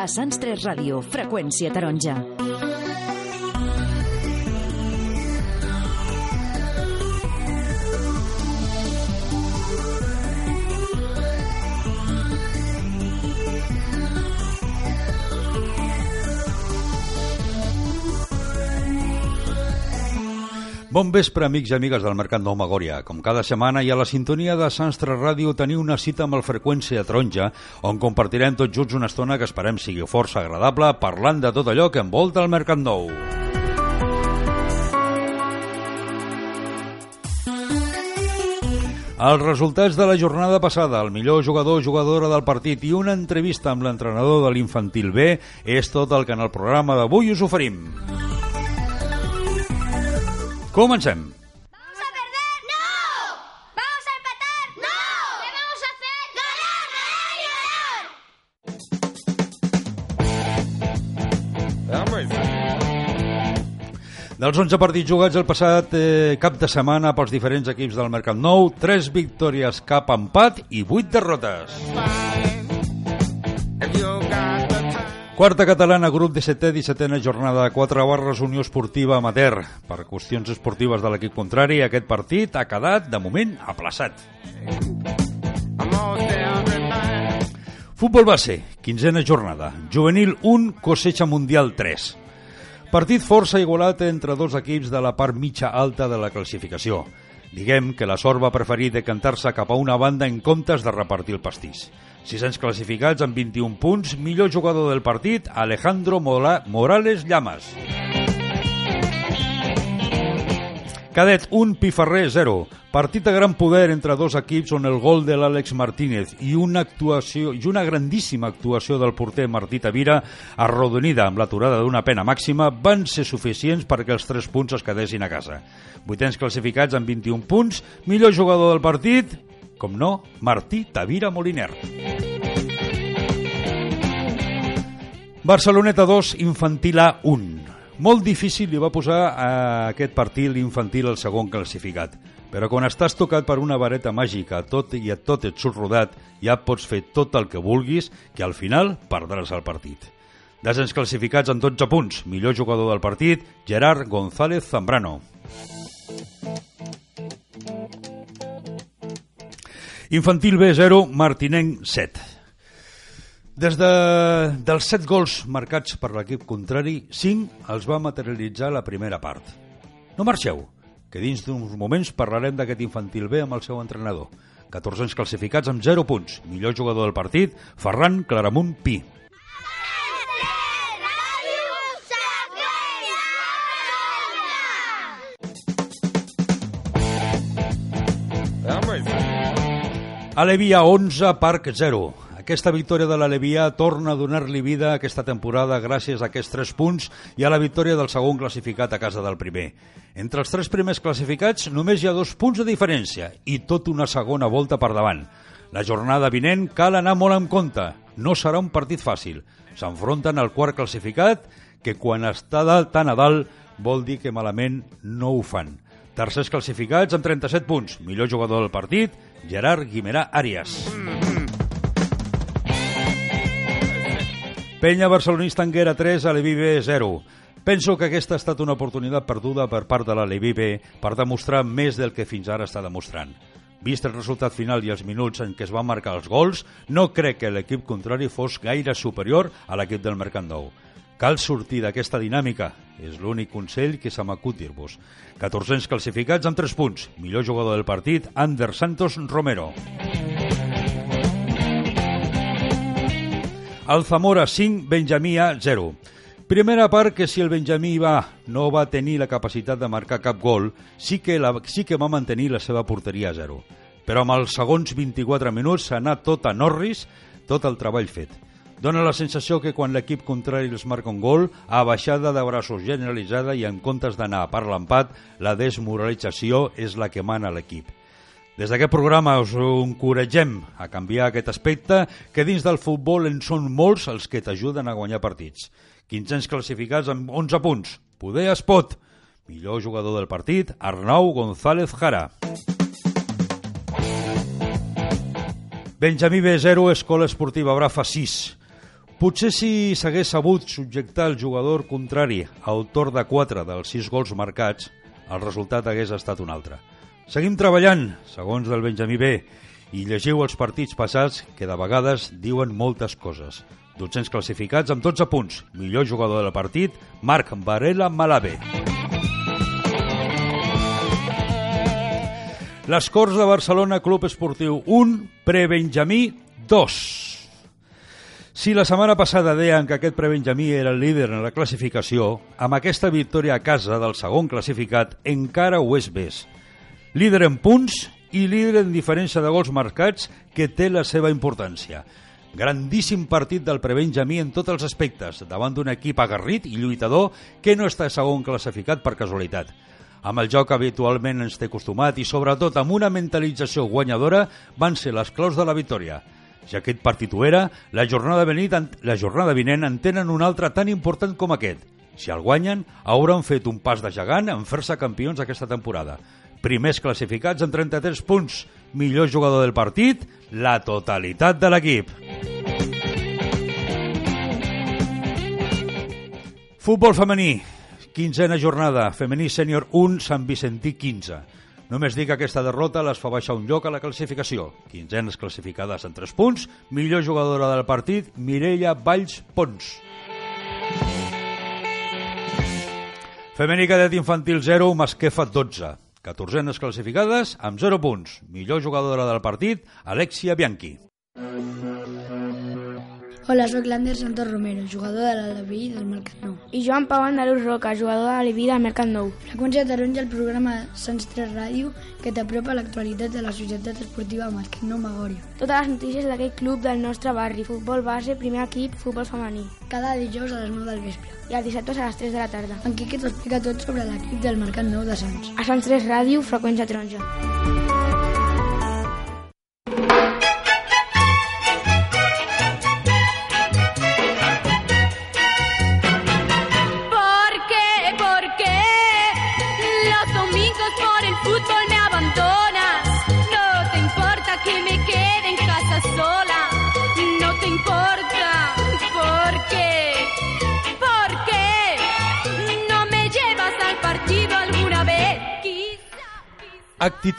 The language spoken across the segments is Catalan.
A Sants 3 Ràdio, freqüència taronja. Bon vespre, amics i amigues del Mercat Nou Magòria. Com cada setmana i a la sintonia de Sanstre Ràdio teniu una cita amb el Freqüència Taronja, on compartirem tots junts una estona que esperem sigui força agradable parlant de tot allò que envolta el Mercat Nou. Els resultats de la jornada passada, el millor jugador o jugadora del partit i una entrevista amb l'entrenador de l'infantil B és tot el que en el programa d'avui us oferim. Comencem. ¿Vamos a perder? ¡No! ¿Vamos a empatar? ¡No! ¿Qué vamos a hacer? ¡Ganar, ganar y ganar! Dels 11 partits jugats el passat eh, cap de setmana pels diferents equips del Mercat Nou, 3 victòries, cap empat i 8 derrotes. Quarta catalana, grup de setè, 17a jornada, 4 barres Unió Esportiva Amateur. Per qüestions esportives de l'equip contrari, aquest partit ha quedat, de moment, aplaçat. Futbol base, quinzena jornada. Juvenil 1, cosecha mundial 3. Partit força igualat entre dos equips de la part mitja alta de la classificació. Diguem que la sort va preferir decantar-se cap a una banda en comptes de repartir el pastís. 600 classificats amb 21 punts, millor jugador del partit, Alejandro Mola Morales Llamas. Cadet 1, Piferrer 0. Partit de gran poder entre dos equips on el gol de l'Àlex Martínez i una actuació i una grandíssima actuació del porter Martí Tavira arrodonida amb l'aturada d'una pena màxima van ser suficients perquè els 3 punts es quedessin a casa. Vuitens classificats amb 21 punts, millor jugador del partit, com no, Martí Tavira Moliner. Barceloneta 2, Infantil A 1. Molt difícil li va posar a aquest partit l'infantil al segon classificat. Però quan estàs tocat per una vareta màgica tot i a tot et surt rodat, ja pots fer tot el que vulguis, que al final perdràs el partit. Desens classificats amb 12 punts. Millor jugador del partit, Gerard González Zambrano. Infantil B0, Martinenc 7. Des de, dels 7 gols marcats per l'equip contrari, 5 els va materialitzar la primera part. No marxeu, que dins d'uns moments parlarem d'aquest infantil B amb el seu entrenador. 14 classificats amb 0 punts. Millor jugador del partit, Ferran Claramunt Pi. Alevia 11, Parc 0. Aquesta victòria de l'Alevia torna a donar-li vida aquesta temporada gràcies a aquests 3 punts i a la victòria del segon classificat a casa del primer. Entre els tres primers classificats només hi ha dos punts de diferència i tot una segona volta per davant. La jornada vinent cal anar molt en compte. No serà un partit fàcil. S'enfronten al quart classificat, que quan està dalt, tan a dalt vol dir que malament no ho fan. Tercers classificats amb 37 punts. Millor jugador del partit, Gerard Guimerà Arias. Penya Barcelonista Anguera 3, Aleví B 0. Penso que aquesta ha estat una oportunitat perduda per part de l'Aleví B per demostrar més del que fins ara està demostrant. Vist el resultat final i els minuts en què es van marcar els gols, no crec que l'equip contrari fos gaire superior a l'equip del Mercat Nou. Cal sortir d'aquesta dinàmica. És l'únic consell que se m'acut dir-vos. 14 classificats amb 3 punts. Millor jugador del partit, Ander Santos Romero. El Zamora 5, Benjamí A 0. Primera part que si el Benjamí va no va tenir la capacitat de marcar cap gol, sí que, la, sí que va mantenir la seva porteria a 0. però amb els segons 24 minuts s'ha anat tot a Norris, tot el treball fet. Dóna la sensació que quan l'equip contrari els marca un gol, a baixada de braços generalitzada i en comptes d'anar per l'empat, la desmoralització és la que mana l'equip. Des d'aquest programa us encoratgem a canviar aquest aspecte, que dins del futbol en són molts els que t'ajuden a guanyar partits. 15 classificats amb 11 punts. Poder es pot. Millor jugador del partit, Arnau González Jara. Benjamí B, 0, Escola Esportiva Brafa 6. Potser si s'hagués sabut subjectar el jugador contrari, autor de 4 dels 6 gols marcats, el resultat hagués estat un altre. Seguim treballant, segons del Benjamí B, i llegiu els partits passats que de vegades diuen moltes coses. 200 classificats amb 12 punts. Millor jugador del partit, Marc Varela Malave. Les Corts de Barcelona Club Esportiu 1, Prebenjamí 2. Si la setmana passada deien que aquest prebenjamí era el líder en la classificació, amb aquesta victòria a casa del segon classificat encara ho és més. Líder en punts i líder en diferència de gols marcats que té la seva importància. Grandíssim partit del prebenjamí en tots els aspectes, davant d'un equip agarrit i lluitador que no està segon classificat per casualitat. Amb el joc habitualment ens té acostumat i sobretot amb una mentalització guanyadora van ser les claus de la victòria. Si aquest partit ho era, la jornada, venit, la jornada vinent en tenen un altre tan important com aquest. Si el guanyen, hauran fet un pas de gegant en fer-se campions aquesta temporada. Primers classificats en 33 punts. Millor jugador del partit, la totalitat de l'equip. Futbol femení, quinzena jornada, femení sènior 1, Sant Vicentí 15. Només dic que aquesta derrota les fa baixar un lloc a la classificació. Quinzenes classificades en 3 punts, millor jugadora del partit, Mireia Valls Pons. Femení cadet infantil 0, Masquefa 12. 14 classificades amb 0 punts. Millor jugadora del partit, Alexia Bianchi. Hola, sóc l'Ander Santos Romero, jugador de l'Aleví del Mercat Nou. I Joan Pau Andalús Roca, jugador de l'Aleví del Mercat Nou. Freqüència Taronja, el programa Sants 3 Ràdio, que t'apropa l'actualitat de la Societat Esportiva Mercat Nou Magòria. Totes les notícies d'aquest club del nostre barri, futbol base, primer equip, futbol femení. Cada dijous a les 9 del vespre. I els dissabtes a les 3 de la tarda. En Quique t'explica tot sobre l'equip del Mercat Nou de Sants. A Sants 3 Ràdio, freqüència taronja.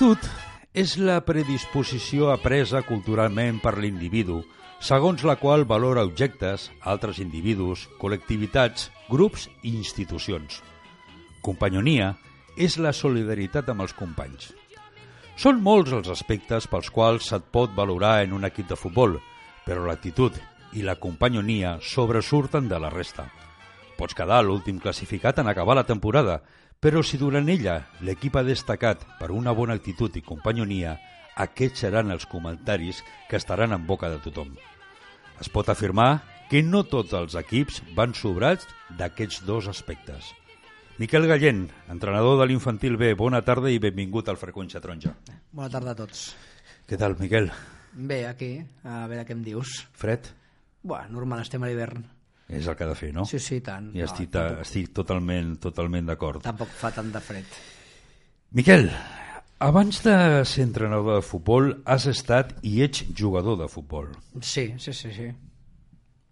Actitud és la predisposició apresa culturalment per l'individu, segons la qual valora objectes, altres individus, col·lectivitats, grups i institucions. Companyonia és la solidaritat amb els companys. Són molts els aspectes pels quals se't pot valorar en un equip de futbol, però l'actitud i la companyonia sobresurten de la resta. Pots quedar l'últim classificat en acabar la temporada, però si durant ella l'equip ha destacat per una bona actitud i companyonia, aquests seran els comentaris que estaran en boca de tothom. Es pot afirmar que no tots els equips van sobrats d'aquests dos aspectes. Miquel Gallent, entrenador de l'infantil B, bona tarda i benvingut al Freqüència Taronja. Bona tarda a tots. Què tal, Miquel? Bé, aquí, a veure què em dius. Fred? Buah, normal, estem a l'hivern. És el que ha de fer, no? Sí, sí, tant. I No, estic, tampoc- estic totalment, totalment d'acord. Tampoc fa tant de fred. Miquel, abans de ser entrenador de futbol, has estat i ets jugador de futbol. Sí, sí, sí, sí.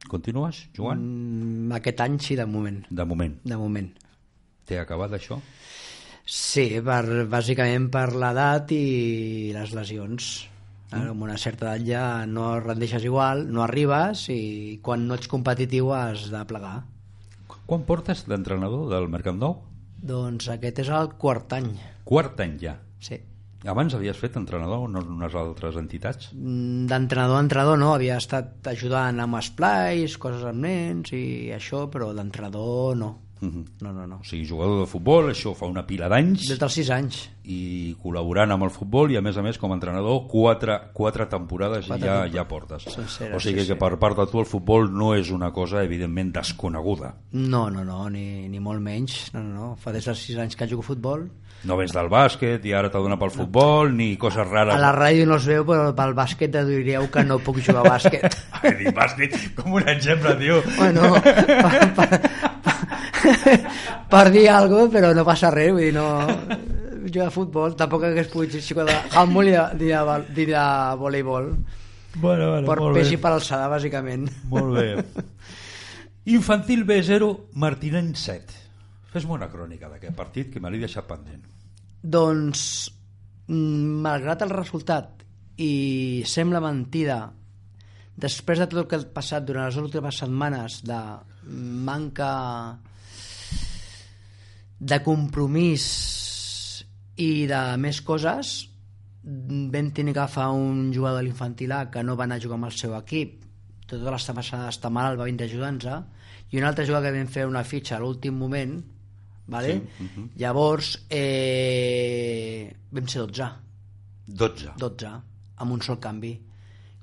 Continues jugant? Mm, aquest any sí, de moment. De moment. De moment. Té acabat això? Sí, per, bàsicament per l'edat i les lesions. Ara, amb una certa edat ja no rendeixes igual, no arribes i quan no ets competitiu has de plegar. Quan portes d'entrenador del Mercat Nou? Doncs aquest és el quart any. Quart any ja. Sí. Abans havies fet entrenador en unes altres entitats? Mm, d'entrenador a entrenador no, havia estat ajudant amb esplais, coses amb nens i això, però d'entrenador no. Mhm. No, no, no. O sigui, jugador de futbol, això fa una pila d'anys Des dels 6 anys. i col·laborant amb el futbol i a més a més com a entrenador quatre, quatre temporades Quatre ja, temporades. ja portes Senceres, o sigui sí, que sí. per part de tu el futbol no és una cosa evidentment desconeguda No, no, no, ni, ni molt menys. No, no, no. Fa des dels 6 anys que jugo a futbol. no vens del bàsquet i ara t'ha donat pel futbol ni coses rares A la ràdio no els veu, però pel bàsquet et diríeu que no puc jugar a bàsquet. He dit bàsquet com un exemple, tio. bueno, per, per, per, dir alguna cosa, però no passa res, vull dir, no... Jugar a futbol, tampoc hagués pogut jugar de handball ni de, de, de voleibol. Bueno, bueno, Per molt pes i bé. per alçada, bàsicament. Molt bé. Infantil B0, Martinenc 7. Fes-me una crònica d'aquest partit que me l'he deixat pendent. Doncs, mm, malgrat el resultat i sembla mentida, després de tot el que ha passat durant les últimes setmanes de manca de compromís i de més coses, vam tenir que agafar un jugador de l'infantil A que no va anar a jugar amb el seu equip, tota la setmana està malalt, va vindre ajudar-nos, i un altre jugador que vam fer una fitxa a l'últim moment, vale? Sí, mhm. llavors eh, vam ser 12 12. 12 amb un sol canvi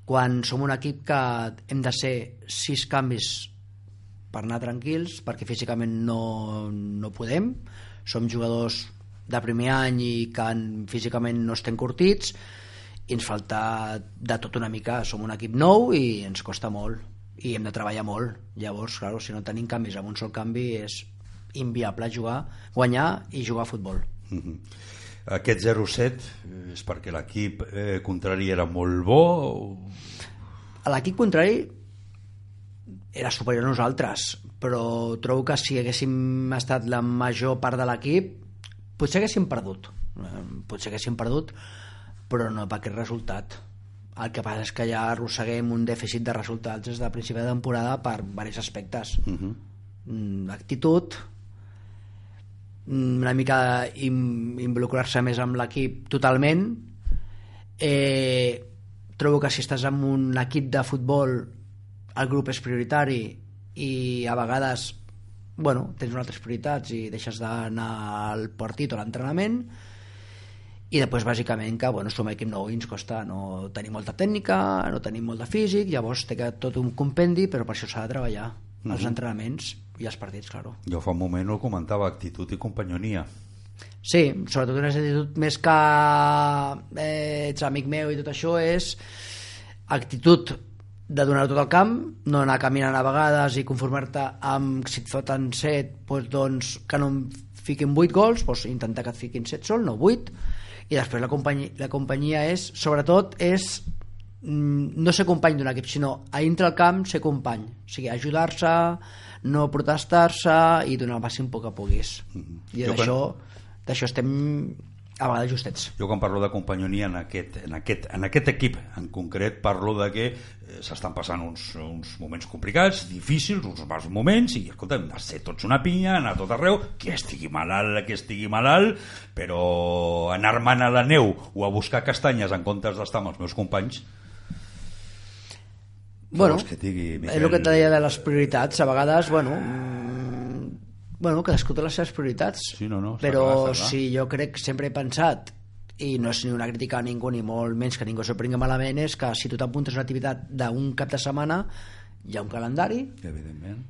quan som un equip que hem de ser 6 canvis per anar tranquils perquè físicament no, no podem. Som jugadors de primer any i que en- físicament no estem curtits. I ens falta de tot una mica. Som un equip nou i ens costa molt. I hem de treballar molt. Llavors, claro, si no tenim canvis amb un sol canvi és inviable jugar, guanyar i jugar a futbol. Mhm. Aquest 0-7 és perquè l'equip eh, contrari era molt bo o... l'equip contrari era superior a nosaltres però trobo que si haguéssim estat la major part de l'equip potser haguéssim perdut. Potser haguéssim perdut però no per aquest resultat. El que passa és que ja arrosseguem un dèficit de resultats des de principi de temporada per diversos aspectes. Uh -huh. mm, actitud mm, una mica involucrar-se més amb l'equip totalment. Eh, trobo que si estàs en un equip de futbol el grup és prioritari i a vegades bueno, tens unes altres prioritats i deixes d'anar al partit o a l'entrenament i després bàsicament que bueno, som equip nou i ens costa no tenir molta tècnica, no tenim molt de físic llavors té que tot un compendi però per això s'ha de treballar els entrenaments i els partits, claro. Jo fa un moment ho comentava, actitud i companyonia. Sí, sobretot una actitud més que eh, ets amic meu i tot això és actitud de donar tot al camp, no anar caminant a vegades i conformar-te amb si et foten set, doncs, doncs que no em fiquin 8 gols, doncs intentar que et fiquin 7 sol, no 8 i després la companyia, la companyia és sobretot és mm, no ser company d'un equip, sinó a dintre el camp ser company, o sigui, ajudar-se no protestar-se i donar el màxim poc que puguis. I Jo d'això d'això estem a vegades justets Jo quan parlo de companyonia en aquest, en aquest, en aquest equip en concret parlo de que eh, s'estan passant uns, uns moments complicats, difícils, uns mals moments i escolta, hem de ser tots una pinya, anar a tot arreu, qui estigui malalt, qui estigui malalt, però anar-me'n a la neu o a buscar castanyes en comptes d'estar amb els meus companys bueno, que digui, és Miquel? el que et deia de les prioritats a vegades, bueno mm, bueno, cadascú té les seves prioritats Sí, no, no, però clar, si jo crec, sempre he pensat i no és ni una crítica a ningú ni molt menys que ningú s'ho prengui malament és que si tu t'apuntes una activitat d'un cap de setmana hi ha un calendari. Evidentment.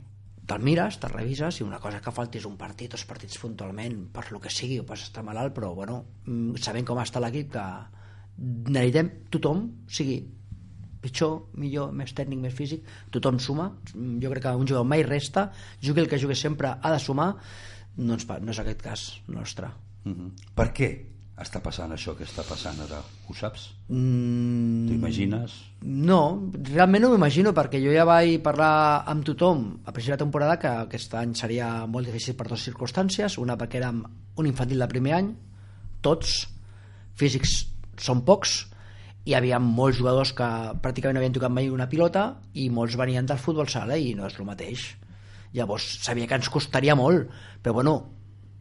Te'l mires, te'l revises i una cosa que falti és un partit, dos partits puntualment per lo que sigui, o pots estar malalt però bueno, mm, sabent com està l'equip que necessitem tothom sigui pitjor, millor, més tècnic, més físic tothom suma, Mm, jo crec que un jugador mai resta, jugui el que jugui sempre ha de sumar, no, ens, no és aquest cas nostre uh -huh. per què està passant això que està passant ara? Ho saps? mm, T'ho imagines? No, realment no m'imagino perquè jo ja vaig parlar amb tothom a principi de temporada que aquest any seria molt difícil per dues circumstàncies una perquè érem un infantil de primer any tots, físics són pocs hi havia molts jugadors que pràcticament no havien tocat mai una pilota i molts venien del futbol sala i no és el mateix. Llavors sabia que ens costaria molt però bueno,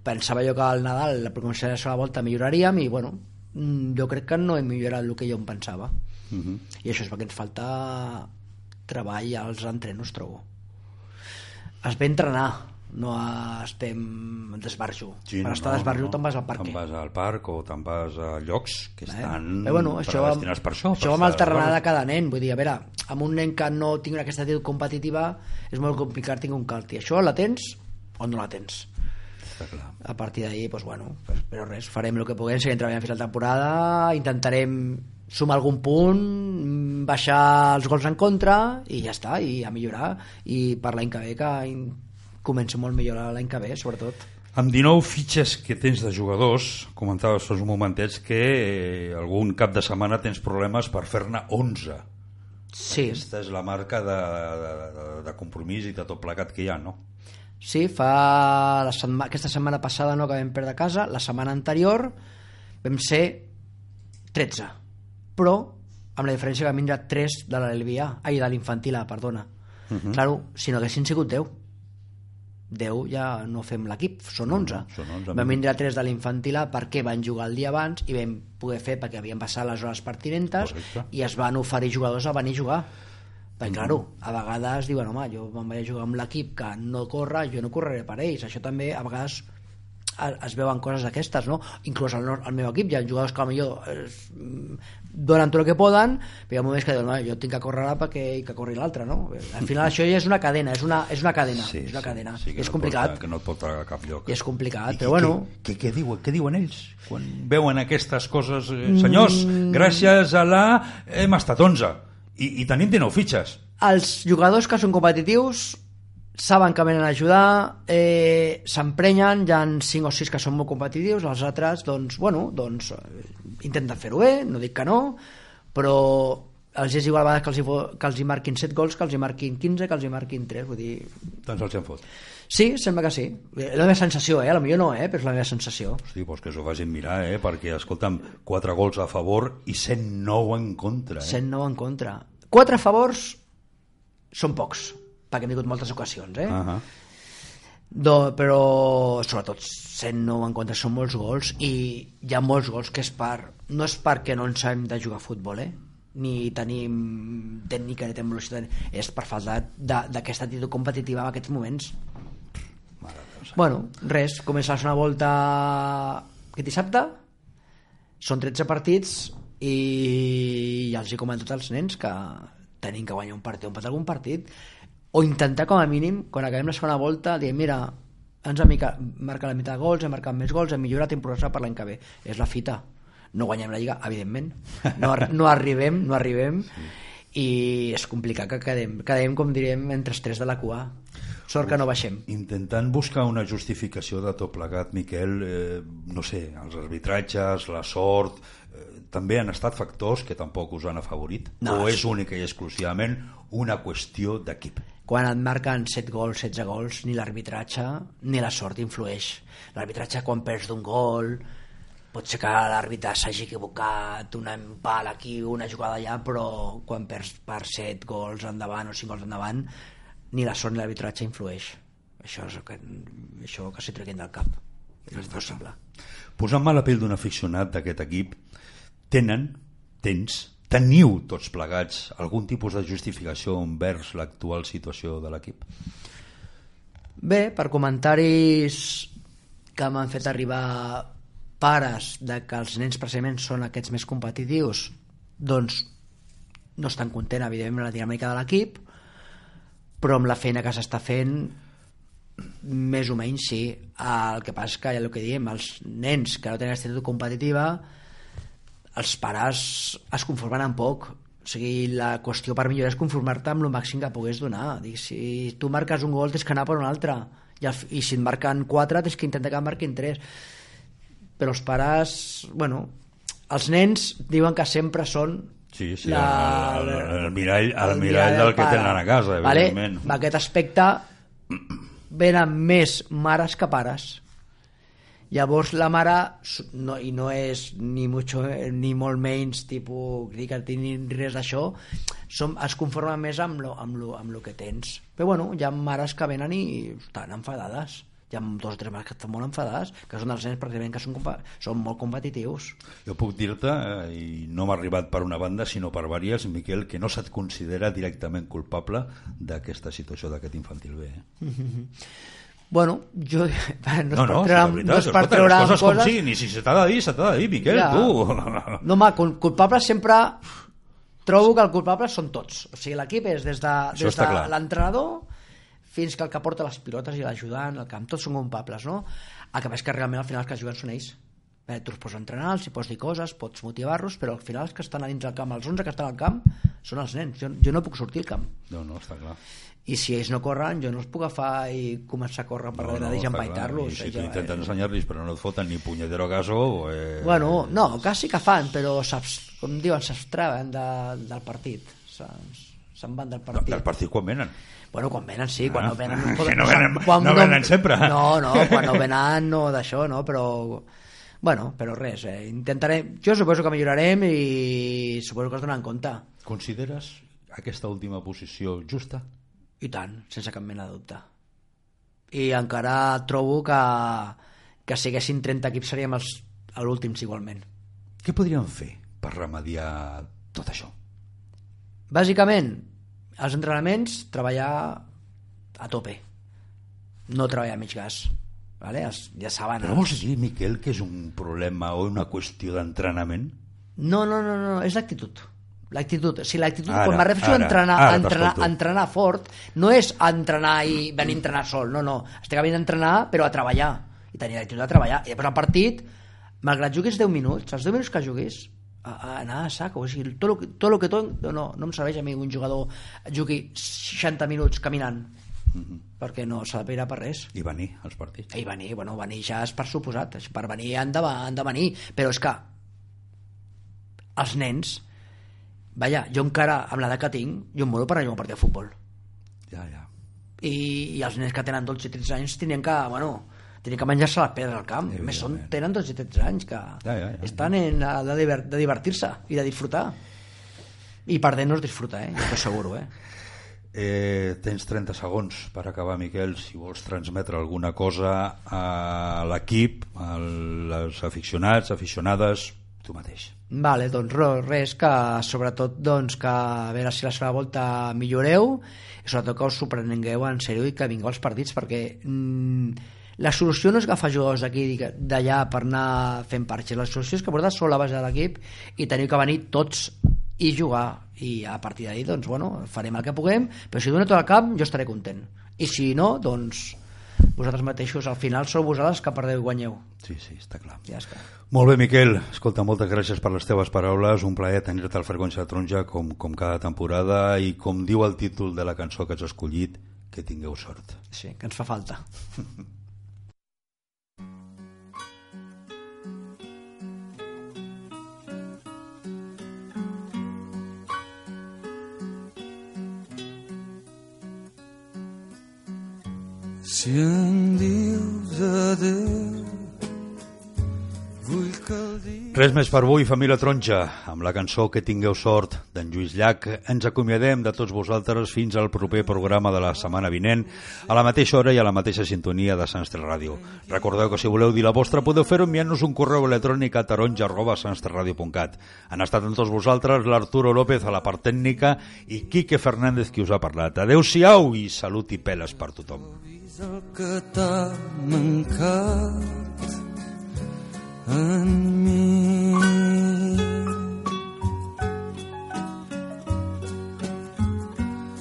pensava jo que al Nadal la començaria a la volta milloraríem i bueno, mm, jo crec que no hem millorat el que jo em pensava. Uh -huh. i això és perquè ens falta treball als entrenos trobo. Es ve entrenar no estem desbarjo. Sí, per estar a desbarjo te'n vas al parc. Te'n vas al parc o te'n vas a llocs que estan Eh? Bueno, això, destinats per això. això amb el terrenal al de cada nen vull dir, a veure, amb un nen que no tingui aquesta actitud competitiva és molt complicat tinc un calti això la tens o no la tens Està clar. a partir d'ahir, doncs, bueno, pues, però res, farem el que puguem, seguim treballant fins a la temporada, intentarem sumar algun punt, mm, baixar els gols en contra i ja està, i a millorar i per l'any que ve que comença molt millor l'any que ve, sobretot. Amb 19 fitxes que tens de jugadors, comentaves fa uns momentets que eh, algun cap de setmana tens problemes per fer-ne 11. Sí, Aquesta és la marca de, de, de, de compromís i de tot plegat que hi ha, no? Sí, fa la setma... aquesta setmana passada no que vam perdre casa, la setmana anterior vam ser 13, però amb la diferència que vam vindre 3 de la LBA, ai, de l'infantil A, perdona. Uh -huh. Claro, si no haguessin sigut 10. 10 ja no fem l'equip, són 11. són 11, vam vindre 3 de l'infantil A perquè van jugar el dia abans i vam poder fer perquè havien passat les hores pertinentes Correcte. i es van oferir jugadors a venir a jugar. Perquè, claro, a vegades diuen, home, jo me'n vaig a jugar amb l'equip que no corre, jo no correré per ells. Això també, a vegades, a- es veuen coses d'aquestes, no? Inclús al, no- al meu equip hi ha jugadors que potser eh, donen tot el que poden, però hi ha moments que diuen, jo tinc que córrer perquè que corri l'altre, no? Al final això ja és una cadena, és una, és una cadena, és una cadena. sí, que és no complicat, Porta, que no et porta a cap lloc. i és complicat, I però què- bueno... Què, què, què, diuen, què diuen ells quan veuen aquestes coses? Eh, senyors, gràcies a la... hem estat 11 i, i tenim 19 fitxes. els jugadors que són competitius saben que venen a ajudar eh, s'emprenyen, hi ha 5 o 6 que són molt competitius, els altres doncs, bueno, doncs, eh, intenten fer-ho bé no dic que no, però els és igual a vegades que els, hi, que els hi marquin 7 gols, que els hi marquin 15, que els hi marquin 3 vull dir, Doncs els hem fot. sí, sembla que sí és la meva sensació, eh? a la millor no, eh? però és la meva sensació Hosti, doncs que s'ho facin mirar, eh? perquè, escolta'm, 4 gols a favor i 109 en contra. Eh? 109 en contra 4 favors són pocs perquè hem tingut moltes ocasions eh? Uh -huh. Do, però sobretot 109 en contra són molts gols i hi ha molts gols que és per no és perquè no en sabem de jugar a futbol eh? ni tenim tècnica ni tenim velocitat és per falta d'aquesta actitud competitiva en aquests moments bueno, res, comença la segona volta aquest dissabte són 13 partits i ja els he comentat als nens que tenim que guanyar un partit o empatar algun partit o intentar com a mínim quan acabem la segona volta dir mira ens ha mica, marcat la meitat de gols hem marcat més gols, hem millorat, hem progressat per l'any que ve. És la fita, no guanyem la Lliga evidentment, no, ar- no arribem no arribem. I és complicat que quedem, quedem com direm entre els tres de la cua. Sort que no baixem. Intentant buscar una justificació de tot plegat, Miquel, eh, no sé, els arbitratges, la sort, eh, també han estat factors que tampoc us han afavorit? No, o és- és única i exclusivament una qüestió d'equip? Quan et marquen 7 gols, 16 gols, ni l'arbitratge ni la sort influeix. L'arbitratge quan perds d'un gol, pot ser que l'àrbitre s'hagi equivocat, un empal aquí, una jugada allà, però quan perds per 7 gols endavant o 5 gols endavant, ni la sort ni l'arbitratge influeix. Això és el que, això que s'hi treguin del cap. És impossible. Posant-me la pell d'un aficionat d'aquest equip, tenen, tens, teniu tots plegats algun tipus de justificació envers l'actual situació de l'equip? Bé, per comentaris que m'han fet arribar pares de que els nens precisament són aquests més competitius, doncs no estan contents, evidentment, la dinàmica de l'equip, però amb la feina que s'està fent més o menys sí. El que passa és que, ja el que diem, els nens que no tenen actitud competitiva els pares es conformen amb poc o sigui, la qüestió per millorar és conformar-te amb el màxim que pogués donar Dic, si tu marques un gol tens que anar per un altre i, al, i si et marquen 4 tens que intentar que en marquin 3 però els pares bueno, els nens diuen que sempre són Sí, sí, el, el, el mirall, el mirall del que pare. tenen a casa, vale? evidentment. En aquest aspecte venen més mares que pares. Llavors la mare, no, i no és ni, mucho, ni molt menys tipus cricket ni res d'això, som, es conforma més amb lo, amb, lo, amb lo que tens. Però bueno, hi ha mares que venen i estan enfadades. Hi ha dos o tres mares que estan molt enfadades, que són dels nens pràcticament que són, són molt competitius. Jo puc dir-te, eh, i no m'ha arribat per una banda, sinó per vàries, Miquel, que no se't considera directament culpable d'aquesta situació d'aquest infantil B. Eh? Bueno, jo... No, No, no, treure, veritat. no per escolta, treure les coses, com coses... siguin, i si se t'ha de dir, se t'ha de dir, Miquel, Ja. tu. No, home, cul- culpables sempre... Trobo que els culpables són tots. O sigui, l'equip és des de, Això des de l'entrenador fins que el que porta les pilotes i l'ajudant, el camp, tots són culpables, no? El que passa és que realment al final els que juguen són ells. Eh, tu els pots entrenar, els hi pots dir coses, pots motivar-los, però al final els que estan a dins del camp, els 11 que estan al camp, són els nens. Jo, jo no puc sortir al camp. No, no, està clar. I si ells no corren, jo no els puc agafar i començar a córrer per No, darrere no, i empaitar-los. Si tu Jo, intentes eh, ensenyar-los però no et foten ni punyetero caso... Eh... Bueno, no, quasi que fan, però saps, com diuen, s'abstraven de, del partit. Se'n van del No, partit. del partit quan venen. Bueno, quan venen, sí, quan Ah, no venen... No, es que poden- no venen- quan no venen sempre. No, no, quan no venen no d'això, no, però... Bueno, però res, eh, intentarem... Jo suposo que millorarem i suposo que es donen compte. Consideres aquesta última posició justa? I tant, sense cap mena de dubte. I encara trobo que, que si haguessin 30 equips seríem els l'últims igualment. Què podríem fer per remediar tot això? Bàsicament, els entrenaments, treballar a tope. No treballar a mig gas. Vale? Ja saben. Però vols dir, Miquel, que és un problema o una qüestió d'entrenament? No, no, no, no, és l'actitud. L'actitud, si l'actitud, Ara, quan me refereixo a ara, entrenar, ara entrenar, a entrenar fort, no és entrenar i venir a entrenar sol, no, no. Estic venint a entrenar, però a treballar. I tenir l'actitud de treballar. I després al partit, malgrat juguis 10 minuts, els 10 minuts que juguis, a, a anar a saco. O sigui, tot lo, que- tot lo que tot, no, no em serveix a mi un jugador jugui 60 minuts caminant, perquè no servirà per res. I venir als partits. I venir, bueno, venir ja és per suposat, per venir han de, han de venir, però és que els nens, vaja, jo encara, amb l'edat que tinc, jo em moro per anar a un partit de futbol. Ja, ja. I, i els nens que tenen 12 i 13 anys tenien que, bueno, tenien que menjar-se les pedres al camp. Més, són, tenen 12 i 13 anys que Ja, ja, ja. estan en, la de, diver, de divertir-se i de disfrutar. I perdent no es disfruta, eh? Jo t'ho asseguro, eh? Eh, tens 30 segons per acabar, Miquel, si vols transmetre alguna cosa a l'equip, als aficionats, aficionades, tu mateix. Vale, doncs res, que sobretot doncs, que a veure si la segona volta milloreu i sobretot que us s'ho prengueu en sèrio i que vingueu als partits perquè mm, la solució no és agafar jugadors d'aquí d'allà per anar fent parxes, la solució és que vosaltres sou la base de l'equip i teniu que venir tots i jugar. I a partir d'ahir doncs, bueno, farem el que puguem però si dona tot el camp jo estaré content. I si no, doncs vosaltres mateixos al final sou vosaltres que perdeu i guanyeu Sí, sí, està clar. ja està Molt bé, Miquel. Escolta, moltes gràcies per les teves paraules. Un plaer tenir-te al Freqüència de Taronja com, com cada temporada i com diu el títol de la cançó que has escollit, que tingueu sort. sí, que ens fa falta Si em dius dia... Res més per avui, família Taronja. Amb la cançó Que tingueu sort d'en Lluís Llach, ens acomiadem de tots vosaltres fins al proper programa de la setmana vinent, a la mateixa hora i a la mateixa sintonia de Sants 3 Ràdio. Recordeu que si voleu dir la vostra podeu fer-ho enviant-nos un correu electrònic a taronja. Han estat amb tots vosaltres l'Arturo López a la part tècnica i Quique Fernández qui us ha parlat. Adeu-siau i salut i peles per tothom. El que t'ha mancat en mi.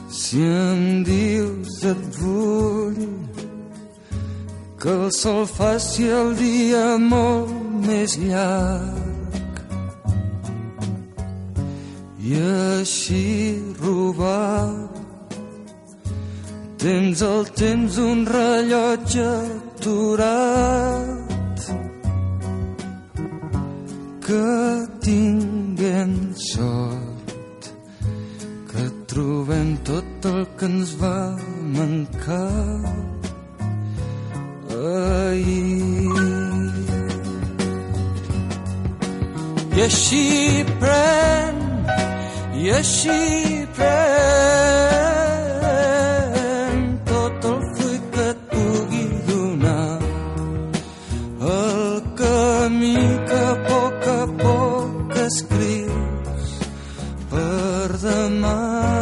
Si em dius et vull que el sol faci el dia molt més llarg i així robar Tens el temps un rellotge aturat que tinguem sort que trobem tot el que ens va mancar. Ahir i així pren i així pren per demà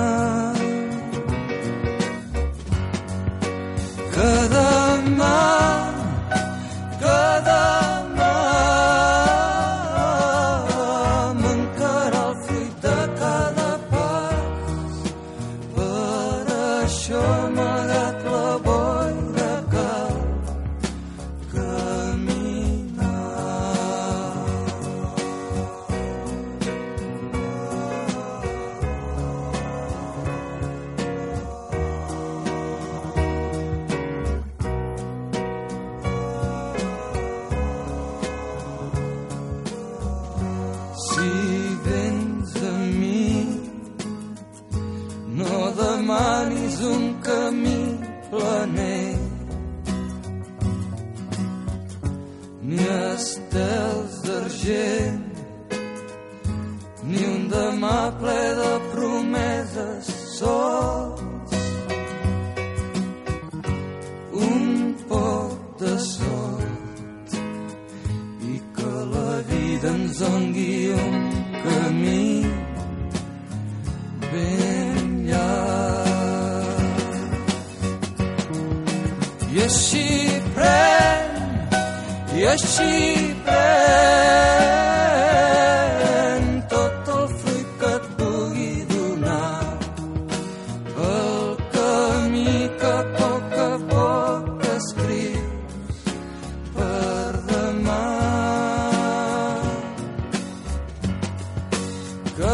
estels d'argent, ni un demà així pren tot el fruit que et pugui donar camí que a poc a poc escrius per demà. Que